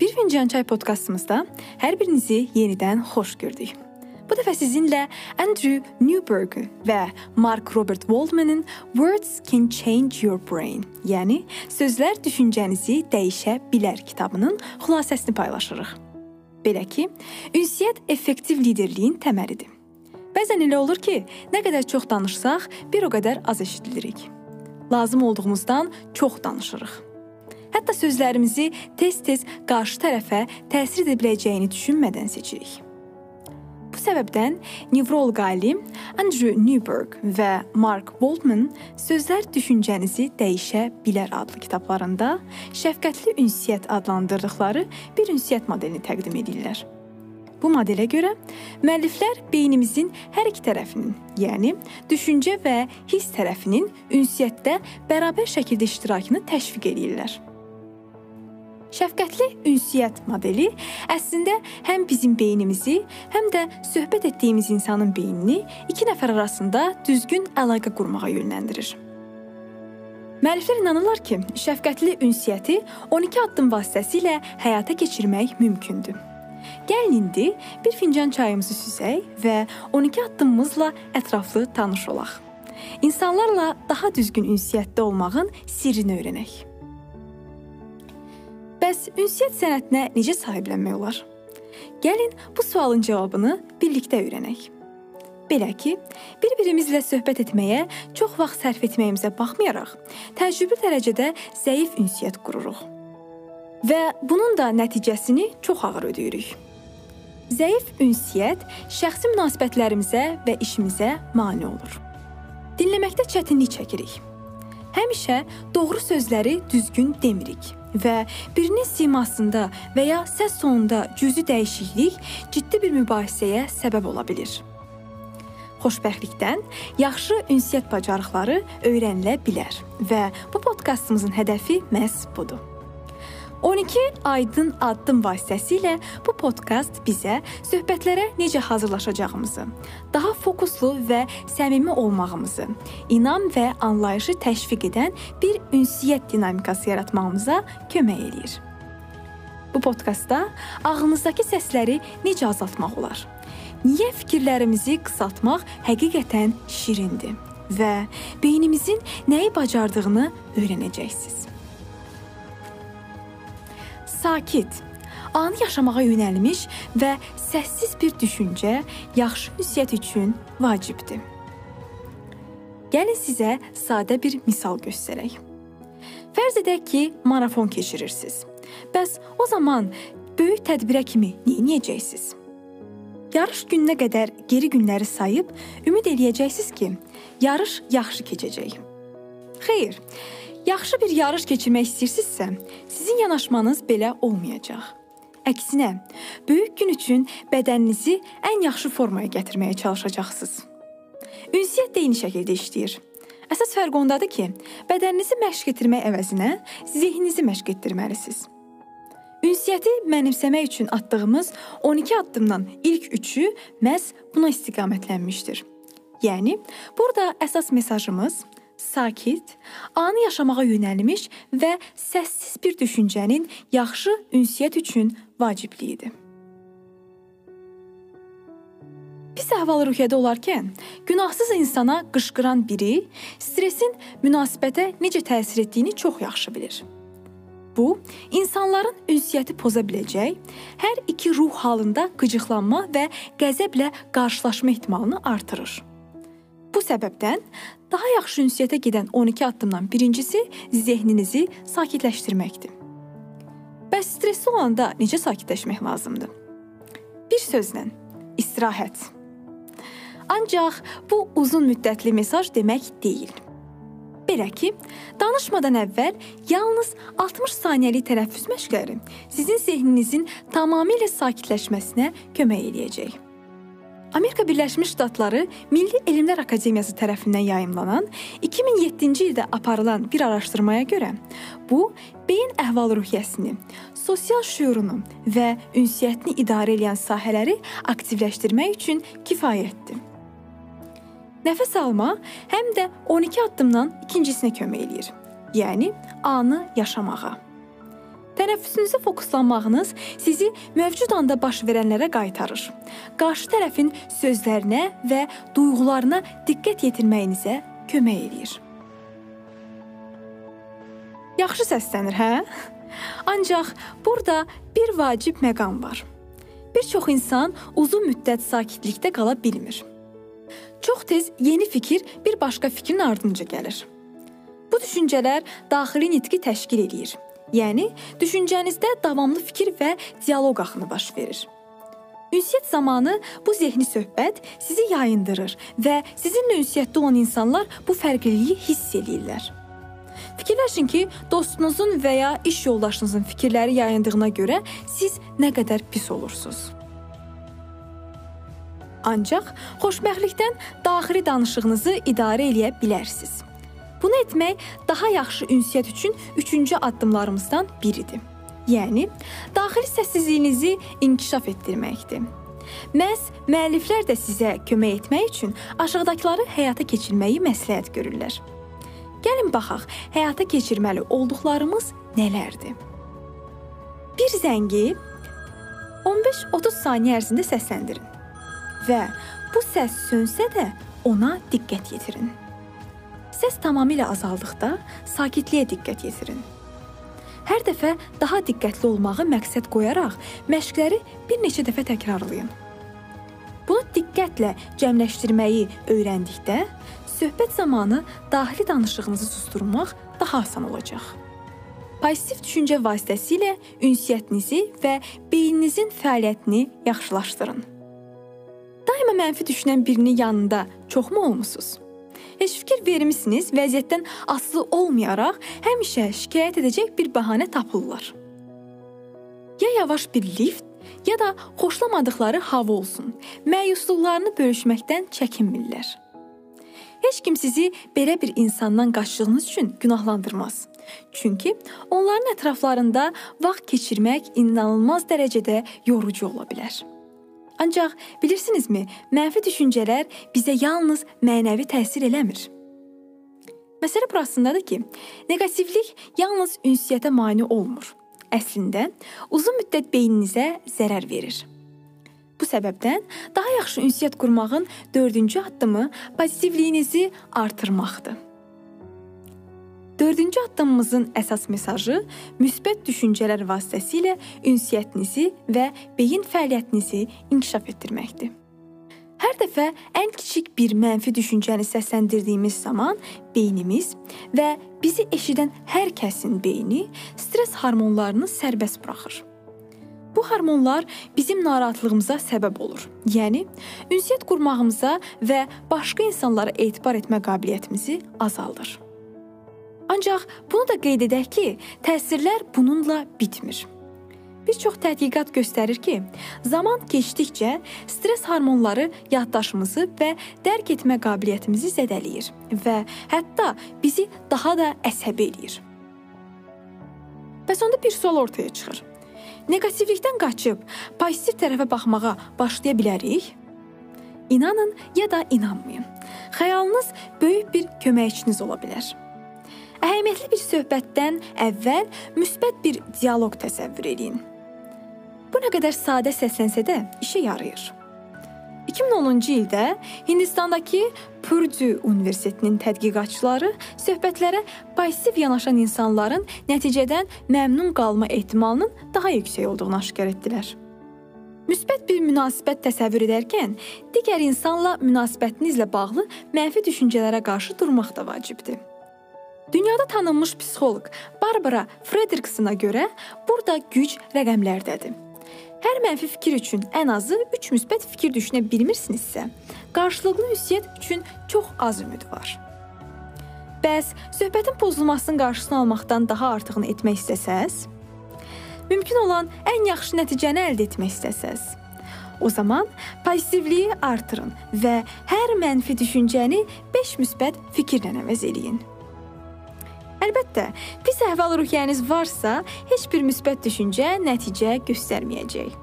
Bir fincan çay podkastımızda hər birinizi yenidən xoş gördük. Bu dəfə sizinlə Andrew Newberg və Mark Robert Waldman'ın Words Can Change Your Brain, yəni Sözlər düşüncənizi dəyişə bilər kitabının xülasəsini paylaşırıq. Belə ki, ünsiyyət effektiv liderliyin təməlidir. Bəzən elə olur ki, nə qədər çox danışsaq, bir o qədər az eşidilirik. Lazım olduğumuzdan çox danışırıq. Hətta sözlərimizi tez-tez qarşı tərəfə təsir edə biləcəyini düşünmədən seçirik. Bu səbəbdən nevroloq alim Andrew Newberg və Mark Waldman Sözlər düşüncənizi dəyişə bilər adlı kitablarında şəfqətli ünsiyyət adlandırdıqları bir ünsiyyət modelini təqdim edirlər. Bu modelə görə müəlliflər beynimizin hər iki tərəfinin, yəni düşüncə və hiss tərəfinin ünsiyyətdə bərabər şəkildə iştirakını təşviq edirlər. Şəfqətli ünsiyyət modeli əslində həm bizim beynimizi, həm də söhbət etdiyimiz insanın beynini iki nəfər arasında düzgün əlaqə qurmağa yönləndirir. Müəlliflər inanırlar ki, şəfqətli ünsiyyəti 12 addım vasitəsilə həyata keçirmək mümkündür. Gəlin indi bir fincan çayımızı süzək və 12 addımımızla ətraflı tanış olaq. İnsanlarla daha düzgün ünsiyyətdə olmağın sirrini öyrənək. Bəs ünsiyyət sənətinə necə sahiblənmək olar? Gəlin bu sualın cavabını birlikdə öyrənək. Belə ki, bir-birimizlə söhbət etməyə çox vaxt sərf etməyimizə baxmayaraq, təcrübə dərəcədə zəif ünsiyyət qururuq. Və bunun da nəticəsini çox ağır ödəyirik. Zəif ünsiyyət şəxsi münasibətlərimizə və işimizə mane olur. Dinləməkdə çətinlik çəkirik. Həmişə doğru sözləri düzgün demirik və birinin simasında və ya səs tonunda cüzi dəyişiklik ciddi bir mübahisəyə səbəb ola bilər. Xoşbəxtlikdən yaxşı ünsiyyət bacarıqları öyrənilə bilər və bu podkastımızın hədəfi məhz budur. 12 aydın addım vasitəsilə bu podkast bizə söhbətlərə necə hazırlaşacağımızı, daha fokuslu və səmimi olmağımızı, inam və anlayışı təşviq edən bir ünsiyyət dinamikası yaratmağımıza kömək eləyir. Bu podkastda ağlınızdakı səsləri necə azaltmaq olar? Niyə fikirlərimizi qısaltmaq həqiqətən şirindir və beynimizin nəyi bacardığını öyrənəcəksiniz sakit, anı yaşamağa yönəlmiş və səssiz bir düşüncə yaxşı ünsiyyət üçün vacibdir. Gəlin sizə sadə bir misal göstərək. Fərz edək ki, marafon keçirirsiniz. Bəs o zaman böyük tədbirə kimi nə edəcəksiniz? Yarış gününə qədər geri günləri sayıb ümid eləyəcəksiniz ki, yarış yaxşı keçəcək. Xeyr, Yaxşı bir yarış keçirmək istəyirsinizsə, sizin yanaşmanız belə olmayacaq. Əksinə, böyük gün üçün bədəninizi ən yaxşı formaya gətirməyə çalışacaqsınız. Ünsiyyət də eyni şəkildə işləyir. Əsas fərq ondadır ki, bədəninizi məşq etdirmək əvəzinə zehninizi məşq etdirməlisiniz. Ünsiyyəti mənimsəmək üçün atdığımız 12 addımdan ilk 3-ü məhz buna istiqamətlənmişdir. Yəni, burada əsas mesajımız sakit, anı yaşamağa yönəlmiş və səssiz bir düşüncənin yaxşı ünsiyyət üçün vacibliyidir. Pis əhval-ruhiyyədə olarkən günahsız insana qışqıran biri stressin münasibətə necə təsir etdiyini çox yaxşı bilir. Bu, insanların ünsiyyəti poza biləcək, hər iki ruh halında qıcıqlanma və qəzəblə qarşılaşma ehtimalını artırır. Bu səbəbdən daha yaxşı ünsiyyətə gedən 12 addımdan birincisi zehninizi sakitləşdirməkdir. Bəs stressli olanda necə sakitləşmək lazımdır? Bir sözlə, istirahət. Ancaq bu uzun müddətli mesaj demək deyil. Belə ki, danışmadan əvvəl yalnız 60 saniyəlik tənəffüs məşqləri sizin zehninizin tamamilə sakitləşməsinə kömək eləyəcək. Amerika Birləşmiş Ştatları Milli Elmlər Akademiyası tərəfindən yayımlanan 2007-ci ildə aparılan bir araşdırmaya görə bu beyin əhval-ruhiyyəsini, sosial şüurunu və ünsiyyətini idarə edən sahələri aktivləşdirmək üçün kifayətdir. Nəfəs alma həm də 12 addımdan ikincisinə kömək eləyir. Yəni anı yaşamağa. Tənəffüsünüzə fokuslanmağınız sizi mövcud anda baş verənlərə qaytarır. Qarşı tərəfin sözlərinə və duyğularına diqqət yetirməyinizə kömək eləyir. Yaxşı səslənir, hə? Ancaq burada bir vacib məqam var. Bir çox insan uzun müddət sakitlikdə qala bilmir. Çox tez yeni fikir bir başqa fikrin ardınca gəlir. Bu düşüncələr daxili nitqi təşkil eləyir Yəni, düşüncənizdə davamlı fikir və dialoq axını baş verir. Ünsiyyət zamanı bu zehni söhbət sizi yayındırır və sizinlə ünsiyyətdə olan insanlar bu fərqliliyi hiss eləyirlər. Fikirləşin ki, dostunuzun və ya iş yoldaşınızın fikirləri yayındığına görə siz nə qədər pis olursunuz. Ancaq xoşbəxtlikdən daxili danışığınızı idarə eləyə bilərsiniz. Bunu etmək daha yaxşı ünsiyyət üçün üçüncü addımlarımızdan biridir. Yəni, daxili səssizliyinizi inkişaf etdirməkdir. Məhz müəlliflər də sizə kömək etmək üçün aşağıdakıları həyata keçirməyi məsləhət görürlər. Gəlin baxaq, həyata keçirməli olduqlarımız nələrdir? Bir zəngi 15-30 saniyə ərzində səsləndirin və bu səs sönsə də ona diqqət yetirin. Səs tamamilə azaldıqda sakitliyə diqqət yetirin. Hər dəfə daha diqqətli olmağı məqsəd qoyaraq məşqləri bir neçə dəfə təkrarlayın. Bunu diqqətlə cəmləşdirməyi öyrəndikdə söhbət zamanı daxili danışığınızı susturmaq daha asan olacaq. Pozitiv düşüncə vasitəsilə ünsiyyətinizi və beyninizin fəaliyyətini yaxşılaşdırın. Daima mənfi düşünən birinin yanında çoxmu olmusunuz? Heç fikir vermisiniz, vəziyyətdən asılı olmayaraq həmişə şikayət edəcək bir bəhanə tapırlar. Ya yavaş bir lift, ya da xoşlamadıkları hava olsun. Məyusluqlarını bölüşməkdən çəkinmirlər. Heç kim sizi belə bir insandan qaçdığınız üçün günahlandırmaz. Çünki onların ətraflarında vaxt keçirmək inanılmaz dərəcədə yorucu ola bilər. Ancaq bilirsinizmi, mənfi düşüncələr bizə yalnız mənəvi təsir eləmir. Məsələ burasındadır ki, neqativlik yalnız ünsiyyətə mane olmur. Əslində, uzun müddət beyninizə zərər verir. Bu səbəbdən daha yaxşı ünsiyyət qurmağın 4-cü addımı pozitivliyinizi artırmaqdır. Dördüncü addımımızın əsas mesajı müsbət düşüncələr vasitəsilə ünsiyyətinizi və beyin fəaliyyətinizi inkişaf etdirməkdir. Hər dəfə ən kiçik bir mənfi düşüncəni səsləndirdiyimiz zaman beynimiz və bizi eşidən hər kəsin beyni stress hormonlarını sərbəst buraxır. Bu hormonlar bizim narahatlığımıza səbəb olur. Yəni, ünsiyyət qurmağımıza və başqa insanlara etibar etmə qabiliyyətimizi azaldır. Ancaq bunu da qeyd edək ki, təsirlər bununla bitmir. Bir çox tədqiqat göstərir ki, zaman keçdikcə stress hormonları yaddaşımızı və dərk etmə qabiliyyətimizi zədələyir və hətta bizi daha da əsəbi eləyir. Bəs onda bir sual ortaya çıxır. Neqativlikdən qaçıb pozitiv tərəfə baxmağa başlaya bilərik? İnanın ya da inanmayın. Xəyalınız böyük bir köməkçiniz ola bilər. Əhəmiyyətli bir söhbətdən əvvəl müsbət bir dialoq təsəvvür edin. Bu nə qədər sadə səslənsə də işə yarayır. 2010-cu ildə Hindistandakı Purdue Universitetinin tədqiqatçıları söhbətlərə pozitiv yanaşan insanların nəticədən məmnun qalma ehtimalının daha yüksək olduğunu aşkar etdilər. Müsbət bir münasibət təsəvvür edərkən digər insanla münasibətinizlə bağlı mənfi düşüncələrə qarşı durmaq da vacibdir. Dünyada tanınmış psixoloq Barbara Fredriksona görə burada güc rəqəmlərdədir. Hər mənfi fikir üçün ən azı 3 müsbət fikir düşünə bilmirsinizsə, qarşılıqlı ünsiyyət üçün çox az ümid var. Bəs söhbətin pozulmasının qarşısını almaqdan daha artığını etmək istəsəz, mümkün olan ən yaxşı nəticəni əldə etmək istəsəz, o zaman pozitivliyi artırın və hər mənfi düşüncəni 5 müsbət fikirlə əvəz eləyin. Əlbəttə, pis əhval-ruhiyyəniz varsa, heç bir müsbət düşüncə nəticə göstərməyəcək.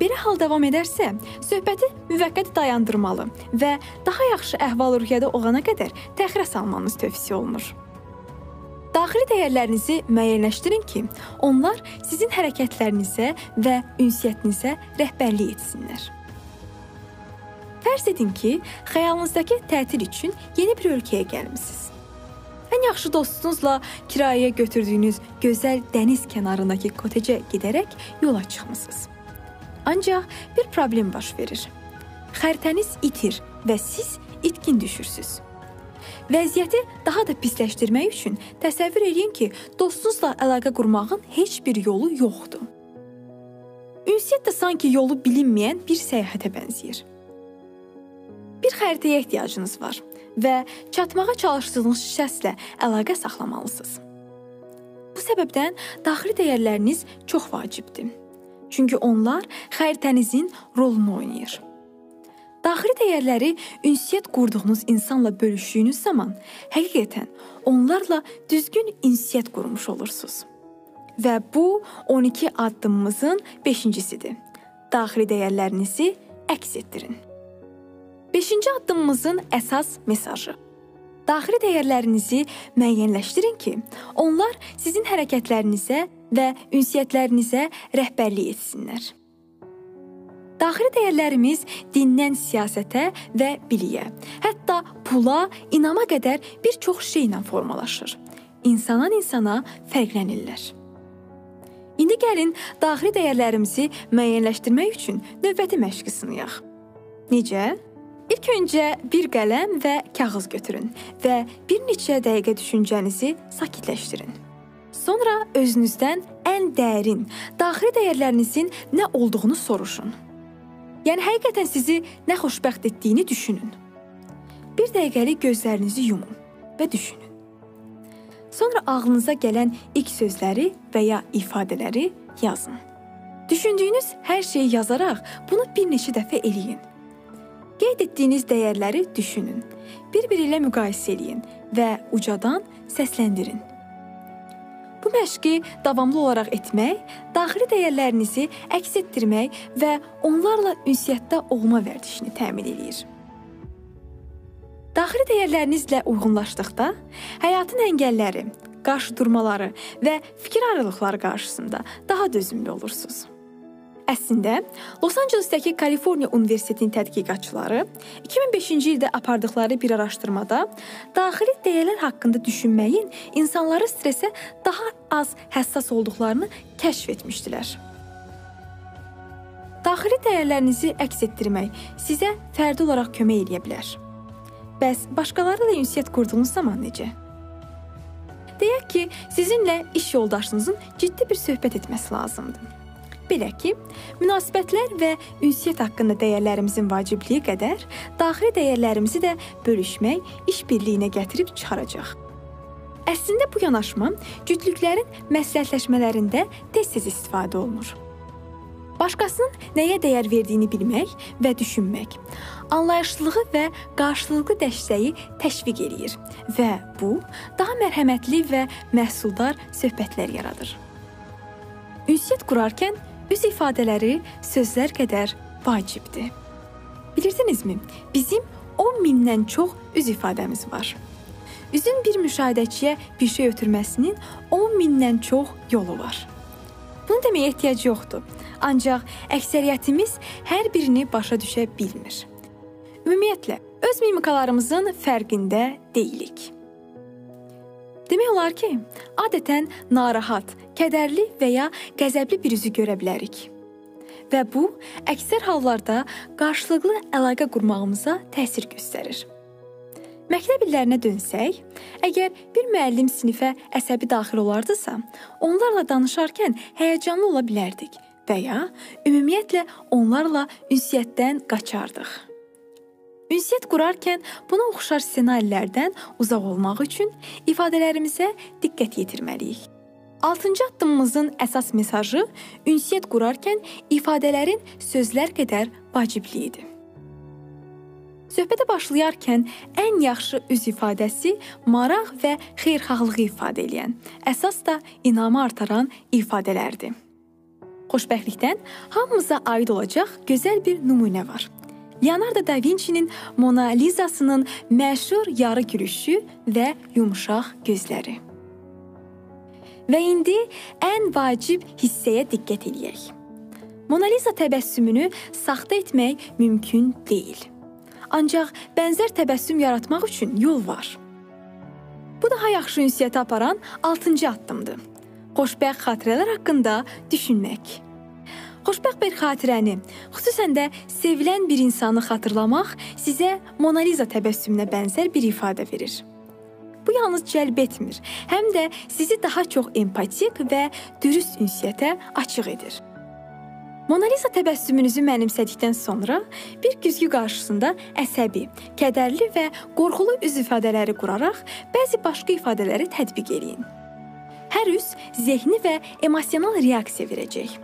Belə hal davam edərsə, söhbəti müvəqqəti dayandırmalı və daha yaxşı əhval-ruhiyyədə olana qədər təxirə salmanız tövsiyə olunur. Daxili dəyərlərinizi müəyyənləşdirin ki, onlar sizin hərəkətlərinizə və ünsiyyətinizə rəhbərlik etsinlər. Fərz edin ki, xəyalınızdakı tətil üçün yeni bir ölkəyə gəlmisiniz. Ən yaxşı dostunuzla kirayəyə götürdüyünüz gözəl dəniz kənarındakı kotecə gedərək yola çıxmısınız. Ancaq bir problem baş verir. Xəritəniz itir və siz itkin düşürsüz. Vəziyyəti daha da pisləşdirmək üçün təsəvvür edin ki, dostunuzla əlaqə qurmağın heç bir yolu yoxdur. Ünsiyyət də sanki yolu bilinməyən bir səyahətə bənzəyir. Bir xəritəyə ehtiyacınız var və çatmağa çalışdığınız şəxslə əlaqə saxlamalısınız. Bu səbəbdən daxili dəyərləriniz çox vacibdir. Çünki onlar xəritənizin rolunu oynayır. Daxili dəyərləri ünsiyyət qurduğunuz insanla bölüşdüyünüz zaman həqiqətən onlarla düzgün ünsiyyət qurmuş olursunuz. Və bu 12 addımımızın 5-cisidir. Daxili dəyərlərinizi əks etdirin. 5-ci addımımızın əsas mesajı. Daxili dəyərlərinizi müəyyənləşdirin ki, onlar sizin hərəkətlərinizə və ünsiyyətlərinizə rəhbərlik etsinlər. Daxili dəyərlərimiz dindən siyasətə və biliyə, hətta pula, inama qədər bir çox şeylə formalaşır. İnsandan insana fərqlənirlər. İndi gəlin daxili dəyərlərimizi müəyyənləşdirmək üçün növbəti məşqi sınayaq. Necə? İlk öncə bir qələm və kağız götürün və bir neçə dəqiqə düşüncənizi sakitləşdirin. Sonra özünüzdən ən dərin, daxili dəyərlərinizin nə olduğunu soruşun. Yəni həqiqətən sizi nə xoşbəxt etdiyini düşünün. Bir dəqiqəlik gözlərinizi yumun və düşünün. Sonra ağlınıza gələn ilk sözləri və ya ifadələri yazın. Düşündüyünüz hər şeyi yazaraq bunu bir neçə dəfə eləyin. Qeyd etdiyiniz dəyərləri düşünün. Bir-biri ilə müqayisə eləyin və ucadan səsləndirin. Bu məşqi davamlı olaraq etmək, daxili dəyərlərinizi əks etdirmək və onlarla ünsiyyətdə olma vərdişini təmin eləyir. Daxili dəyərlərinizlə uyğunlaşdıqda həyatın əngəlləri, qarşıdurmaları və fikir ayrılıqları qarşısında daha dözümlü olursunuz. Əslində, Los Ancelesdəki Kaliforniya Universitetinin tədqiqatçıları 2005-ci ildə apardıqları bir araşdırmada daxili dəyərlər haqqında düşünməyin insanları stressə daha az həssas olduqlarını kəşf etmişdilər. Daxili dəyərlərinizi əks etdirmək sizə fərdi olaraq kömək edə bilər. Bəs başqaları ilə ünsiyyət qurduğunuz zaman necə? Deyək ki, sizinlə iş yoldaşınızın ciddi bir söhbət etməsi lazımdır. Belə ki, münasibətlər və ünsiyyət haqqında dəyərlərimizin vacibliyi qədər daxili dəyərlərimizi də bölüşmək iş birliyinə gətirib çıxaracaq. Əslində bu yanaşma cütlüklərin məsləhətləşmələrində tez-tez istifadə olunur. Başqasının nəyə dəyər verdiyini bilmək və düşünmək anlayışlılığı və qarşılıqlı dəstəyi təşviq eləyir və bu daha mərhəmətli və məhsuldar söhbətlər yaradır. Ünsiyyət qurarkən Üz ifadələri sözlər qədər vacibdir. Bilirdinizmi? Bizim 10 mindən çox üz ifadəmiz var. Üzün bir müşahidəçiyə bir şey ötürməsinin 10 mindən çox yolu var. Bunu deməyə ehtiyac yoxdur. Ancaq əksəriyyətimiz hər birini başa düşə bilmir. Ümumiyyətlə, öz mimikalarımızın fərqində deyilik. Demək olar ki, adətən narahat, kədərli və ya qəzəbli bir üzü görə bilərik. Və bu, əksər hallarda qarşılıqlı əlaqə qurmağımıza təsir göstərir. Məktəb illərinə dönsək, əgər bir müəllim sinifə əsəbi daxil olardısa, onlarla danışarkən həyəcanlı ola bilərdik və ya ümumiyyətlə onlarla ünsiyyətdən qaçardıq. Ünsiyyət qurarkən buna oxşar ssenarilərdən uzaq olmaq üçün ifadələrimizə diqqət yetirməliyik. 6-cı addımımızın əsas mesajı ünsiyyət qurarkən ifadələrin sözlər qədər vacibliyidir. Söhbətə başlayarkən ən yaxşı üz ifadəsi maraq və xeyirxahlığı ifadə edən, əsas da inamı artıran ifadələrdir. Xoşbəxtlikdən hamımıza aid olacaq gözəl bir nümunə var. Leonardo da Vinci'nin Mona Lisa'sının məşhur yarı gülüşü və yumşaq gözləri. Və indi ən vacib hissəyə diqqət eləyək. Mona Lisa təbəssümünü saxta etmək mümkün deyil. Ancaq bənzər təbəssüm yaratmaq üçün yol var. Bu daha yaxşı ünsiyyətə aparan 6-cı addımdır. Xoşbəxt xatirələr haqqında düşünmək. Xoşbəxt bir xatirəni, xüsusən də sevilən bir insanı xatırlamaq sizə Mona Lisa təbəssümünə bənzər bir ifadə verir. Bu yalnız cəlb etmir, həm də sizi daha çox empatik və dürüst ünsiyyətə açıq edir. Mona Lisa təbəssümünüzü mənimsədikdən sonra bir güzgü qarşısında əsəbi, kədərli və qorxulu üz ifadələri quraraq bəzi başqa ifadələri tətbiq eləyin. Hər üz zehni və emosional reaksiya verəcək.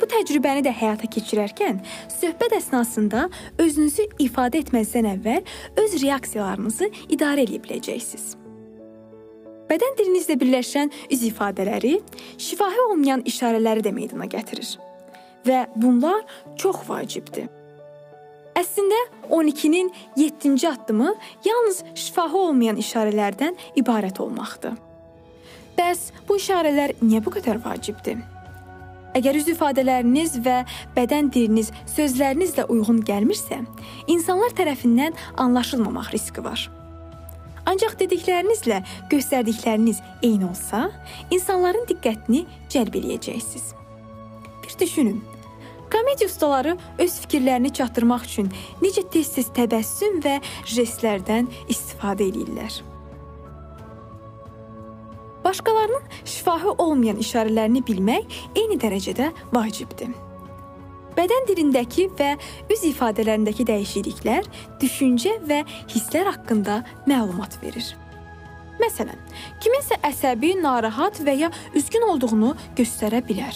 Bu təcrübəni də həyata keçirərkən söhbət əsnasında özünüzü ifadə etməzdən əvvəl öz reaksiyalarınızı idarə edə biləcəksiniz. Bədən dilinizlə birləşən üz ifadələri şifahi olmayan işarələri də meydana gətirir və bunlar çox vacibdir. Əslində 12-nin 7-ci addımı yalnız şifahi olmayan işarələrdən ibarət olmaqdır. Bəs bu işarələr niyə bu qədər vacibdir? Əgər üz ifadələriniz və bədən diliniz sözlərinizlə uyğun gəlmirsə, insanlar tərəfindən anlaşılmamaq riski var. Ancaq dediklərinizlə göstərdikləriniz eyni olsa, insanların diqqətini cəlb eləyəcəksiniz. Bir düşünün. Komediya ustaları öz fikirlərini çatdırmaq üçün necə tez-tez təbəssüm və jestlərdən istifadə edirlər. Başqalarının şifahi olmayan işarələrini bilmək eyni dərəcədə vacibdir. Bədən dilindəki və üz ifadələrindəki dəyişikliklər düşüncə və hisslər haqqında məlumat verir. Məsələn, kiminsə əsəbi, narahat və ya üzgün olduğunu göstərə bilər.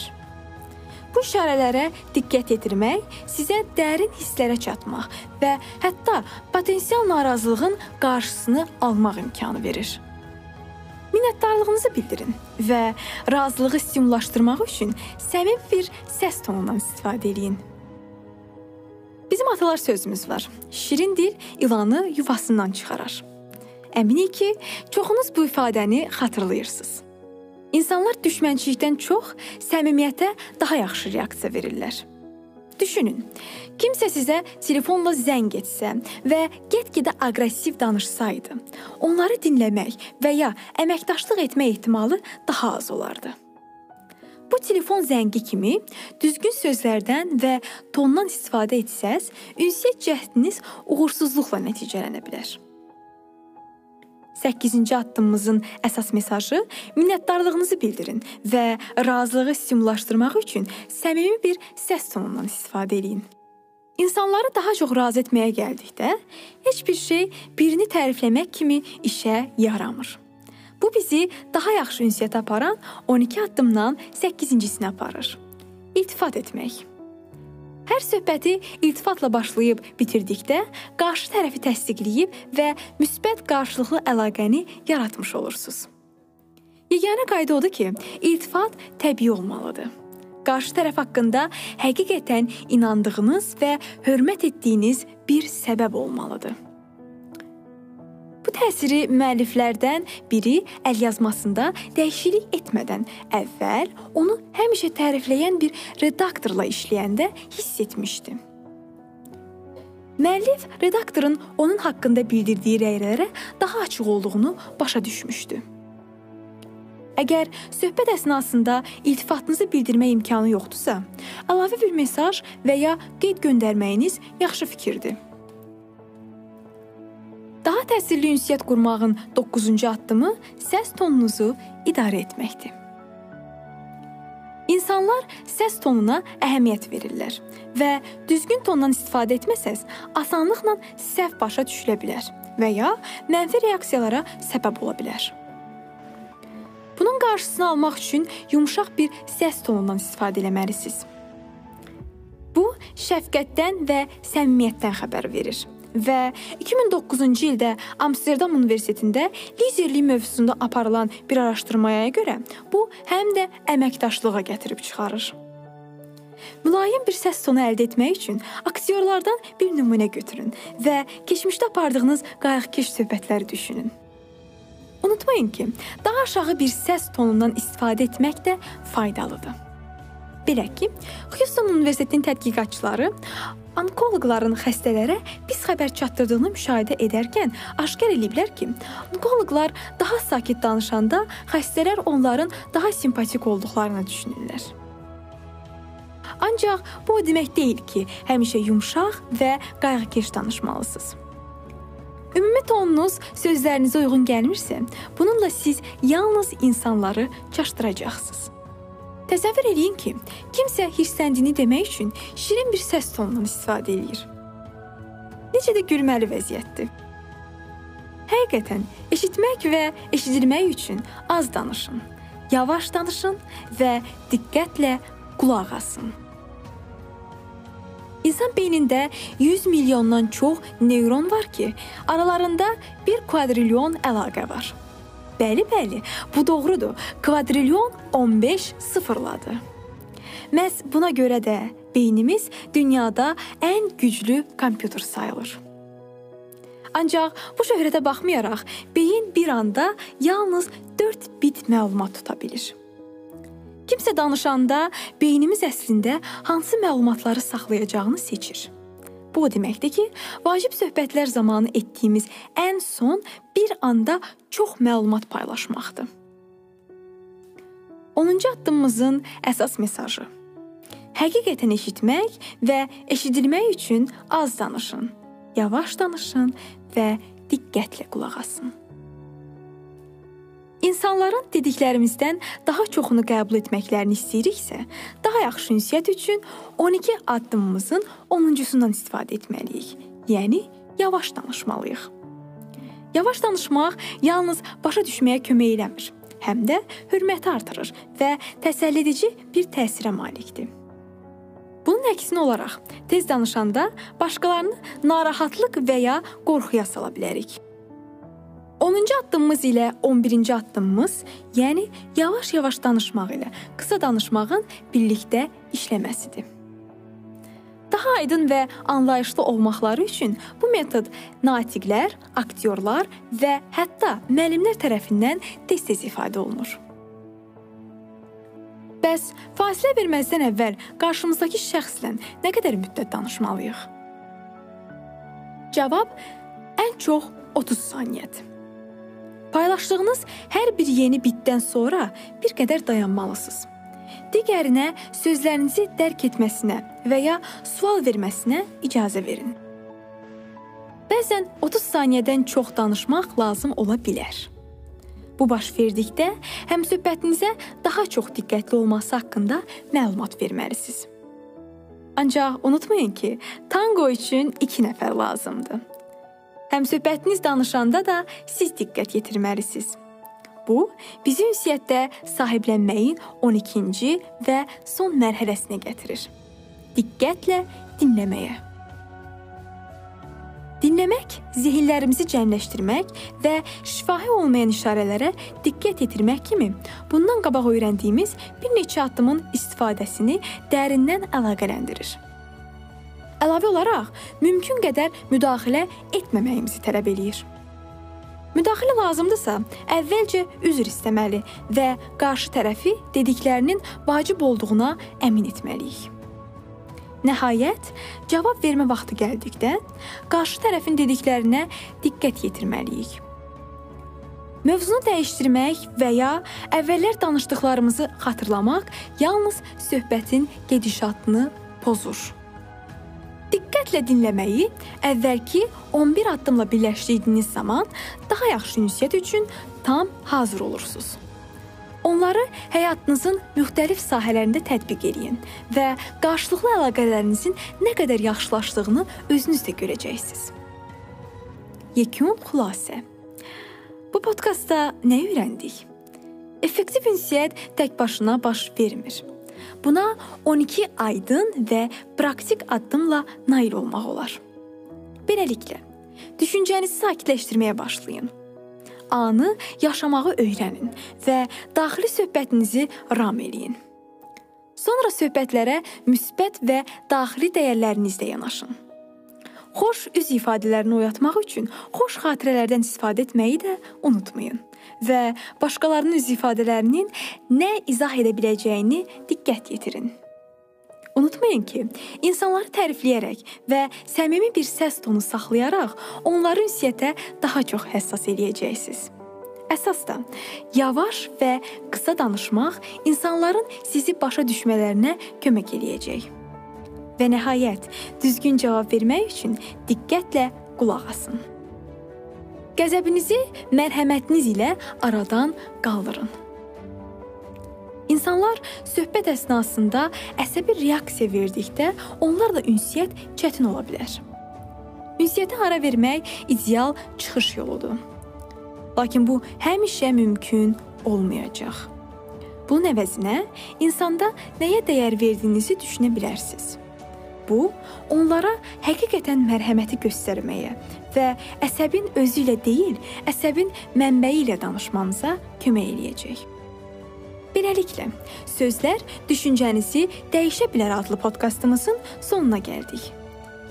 Bu işarələrə diqqət yetirmək sizə dərin hisslərə çatmaq və hətta potensial narazılığın qarşısını almaq imkanı verir. Minnətdarlığınızı bildirin və razılığı stimullaşdırmaq üçün səmimi bir səs tonundan istifadə edin. Bizim atalar sözümüz var. Şirin dil ilanı yuvasından çıxarar. Əminik ki, çoxunuz bu ifadəni xatırlayırsınız. İnsanlar düşmənçilikdən çox səmimiyyətə daha yaxşı reaksiya verirlər. Düşünün. Kimsə sizə telefonla zəng etsə və get-gedə aqressiv danışsaydı, onları dinləmək və ya əməkdaşlıq etmək ehtimalı daha az olardı. Bu telefon zəngi kimi düzgün sözlərdən və tondan istifadə etsəz, ünsiyyət cəhdiniz uğursuzluqla nəticələnə bilər. 8-ci addımımızın əsas mesajı minnətdarlığınızı bildirin və razılığı stimullaşdırmaq üçün səmimi bir səs tonundan istifadə edin. İnsanları daha çox razı etməyə gəldikdə, heç bir şey birini tərifləmək kimi işə yaramır. Bu bizi daha yaxşı ünsiyyətə aparan 12 addımdan 8-cisinə aparır. İltifat etmək. Hər söhbəti iltifatla başlayıb bitirdikdə qarşı tərəfi təsdiqləyib və müsbət qarşılıqlı əlaqəni yaratmış olursunuz. Yeganə qayda odur ki, iltifat təbii olmalıdır. Qarşı tərəf haqqında həqiqətən inandığınız və hörmət etdiyiniz bir səbəb olmalıdır. Təsiri müəlliflərdən biri əlyazmasında dəyişiklik etmədən əvvəl onu həmişə tərifləyən bir redaktorla işləyəndə hiss etmişdi. Müəllif redaktorun onun haqqında bildirdiyi rəylərə daha açıq olduğunu başa düşmüşdü. Əgər söhbət əsnasında iltifatınızı bildirmək imkanı yoxdursa, əlavə bir mesaj və ya qeyd göndərməyiniz yaxşı fikirdir. Daha təsirli ünsiyyət qurmağın 9-cu addımı səs tonunuzu idarə etməkdir. İnsanlar səs tonuna əhəmiyyət verirlər və düzgün tondan istifadə etməsəz, asanlıqla səhv başa düşülə bilər və ya mənfi reaksiyalara səbəb ola bilər. Bunun qarşısını almaq üçün yumşaq bir səs tonundan istifadə etməlisiniz. Bu şəfqətdən və səmimiyyətdən xəbər verir və 2009-cu ildə Amsterdam Universitetində liderlik mövzusunda aparılan bir araşdırmaya görə bu həm də əməkdaşlığa gətirib çıxarır. Mülayim bir səs tonu əldə etmək üçün aktyorlardan bir nümunə götürün və keçmişdə apardığınız qayğıkeş söhbətləri düşünün. Unutmayın ki, daha aşağı bir səs tonundan istifadə etmək də faydalıdır. Belə ki, Houston Universitetinin tədqiqatçıları onkoloqların xəstələrə pis xəbər çatdırdığını müşahidə edərkən aşkar eləyiblər ki, onkoloqlar daha sakit danışanda xəstələr onların daha simpatik olduqlarını düşünürlər. Ancaq bu o demək deyil ki, həmişə yumşaq və qayğıkeş danışmalısınız. Ümumi tonunuz sözlərinizə uyğun gəlmirsə, bununla siz yalnız insanları çaşdıracaqsınız. Təsəvvür eləyin ki, kimsə hirsləndiyini demək üçün şirin bir səs tonundan istifadə eləyir. Necə də gülməli vəziyyətdir. Həqiqətən, eşitmək və eşidilmək üçün az danışın, yavaş danışın və diqqətlə qulaq asın. İnsan beynində 100 milyondan çox neyron var ki, aralarında 1 kvadrilyon əlaqə var. Bəli, bəli, bu doğrudur. Kvadrilyon 15 sıfırladı. Məhz buna görə də beynimiz dünyada ən güclü kompüter sayılır. Ancaq bu şöhrətə baxmayaraq, beyin bir anda yalnız 4 bit məlumat tuta bilir. Kimsə danışanda beynimiz əslində hansı məlumatları saxlayacağını seçir. Bu o deməkdir ki, vacib söhbətlər zamanı etdiyimiz ən son bir anda çox məlumat paylaşmaqdır. 10-cu addımımızın əsas mesajı. Həqiqətən eşitmək və eşidilmək üçün az danışın, yavaş danışın və diqqətlə qulaq asın. İnsanların dediklərimizdən daha çoxunu qəbul etməklərini istəyiriksə, daha yaxşı ünsiyyət üçün 12 addımımızın 10-cusundan istifadə etməliyik. Yəni yavaş danışmalıyıq. Yavaş danışmaq yalnız başa düşməyə kömək eləmir, həm də hörməti artırır və təsəlliedici bir təsirə malikdir. Bunun əksinə olaraq, tez danışanda başqalarını narahatlıq və ya qorxuya sala bilərik. 10-cu addımımız ilə 11-ci addımımız, yəni yavaş-yavaş danışmaq ilə qısa danışmağın birlikdə işləməsidir. Daha aydın və anlayışlı olmaqları üçün bu metod natiqlər, aktyorlar və hətta müəllimlər tərəfindən tez-tez ifadə olunur. Bəs fasilə verməzdən əvvəl qarşımızdakı şəxslə nə qədər müddət danışmalıyıq? Cavab ən çox 30 saniyədir. Paylaşdığınız hər bir yeni bitdən sonra bir qədər dayanmalısınız. Digərinə sözlərinizi dərk etməsinə və ya sual verməsinə icazə verin. Bəzən 30 saniyədən çox danışmaq lazım ola bilər. Bu baş verdikdə həm söhbətinizə daha çox diqqətli olması haqqında məlumat verməlisiniz. Ancaq unutmayın ki, tango üçün 2 nəfər lazımdır. Həmsöhbətiniz danışanda da siz diqqət yetirməlisiniz. Bu, bizi ünsiyyətdə sahiblənməyin 12-ci və son mərhələsinə gətirir. Diqqətlə dinləməyə. Dinləmək zehinlərimizi cəmləşdirmək və şifahi olmayan işarələrə diqqət yetirmək kimi bundan qabaq öyrəndiyimiz bir neçə addımın istifadəsini dərindən əlaqələndirir. Əlavə olaraq, mümkün qədər müdaxilə etməməyimizi tələb eləyir. Müdaxilə lazımdırsa, əvvəlcə üzr istəməli və qarşı tərəfi dediklərinin vacib olduğuna əmin etməliyik. Nəhayət, cavab vermə vaxtı gəldikdə qarşı tərəfin dediklərinə diqqət yetirməliyik. Mövzunu dəyişdirmək və ya əvvəllər danışdıqlarımızı xatırlamaq yalnız söhbətin gedişatını pozur. Diqqətlə dinləməyi əvvəlki 11 addımla birləşdirdiyiniz zaman daha yaxşı ünsiyyət üçün tam hazır olursunuz. Onları həyatınızın müxtəlif sahələrində tətbiq edin və qarşılıqlı əlaqələrinizin nə qədər yaxşılaşdığını özünüz də görəcəksiniz. Yekun xülasə. Bu podkastda nə öyrəndik? Effektiv ünsiyyət tək başına baş vermir. Buna 12 aydın və praktik addımla nail olmaq olar. Beləliklə, düşüncənizi sakitləşdirməyə başlayın. Anı yaşamağı öyrənin və daxili söhbətinizi ram eləyin. Sonra söhbətlərə müsbət və daxili dəyərlərinizlə yanaşın. Xoş üz ifadələrini oyatmaq üçün xoş xatirələrdən istifadə etməyi də unutmayın. Və başqalarının üz ifadələrinin nə izah edə biləcəyini diqqət yetirin. Unutmayın ki, insanları tərifləyərək və səmimi bir səs tonu saxlayaraq onları ünsiyyətə daha çox həssas eləyəcəksiniz. Əsas da yavaş və qısa danışmaq insanların sizi başa düşmələrinə kömək eləyəcək. Və nəhayət, düzgün cavab vermək üçün diqqətlə qulaq asın. Qəzəbinizi mərhəmətiniz ilə aradan qaldırın. İnsanlar söhbət əsnasında əsəbi reaksiya verdikdə onlarla ünsiyyət çətin ola bilər. Ünsiyyətə ara vermək ideal çıxış yoludur. Lakin bu həmişə mümkün olmayacaq. Bunun əvəzinə insanda nəyə dəyər verdiyinizi düşünə bilərsiniz. Bu, onlara həqiqətən mərhəməti göstərməyə və əsəbin özü ilə deyil, əsəbin mənbəyi ilə danışmanıza kömək eləyəcək. Beləliklə, sözlər düşüncənizi dəyişə bilər adlı podkastımızın sonuna gəldik.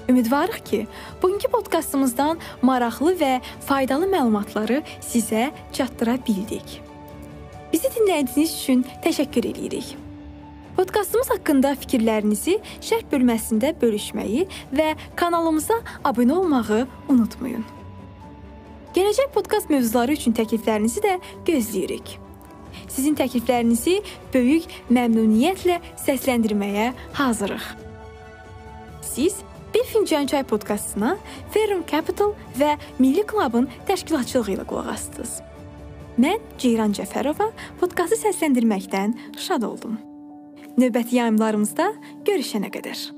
Ümidvarıq ki, bugünkü podkastımızdan maraqlı və faydalı məlumatları sizə çatdıra bildik. Bizi dinlədiyiniz üçün təşəkkür edirik. Podkastımız haqqında fikirlərinizi şərh bölməsində bölüşməyi və kanalımıza abunə olmağı unutmayın. Gələcək podkast mövzuları üçün təkliflərinizi də gözləyirik. Sizin təkliflərinizi böyük məmnuniyyətlə səsləndirməyə hazırıq. Siz Bir Fincan Çay podkastına Ferrum Capital və Milli Club'ın təşkilatçılığı ilə qulaq asdınız. Mən Ceyran Cəfərova podkastı səsləndirməkdən şad oldum. Növbəti yayımlarımızda görüşənə qədər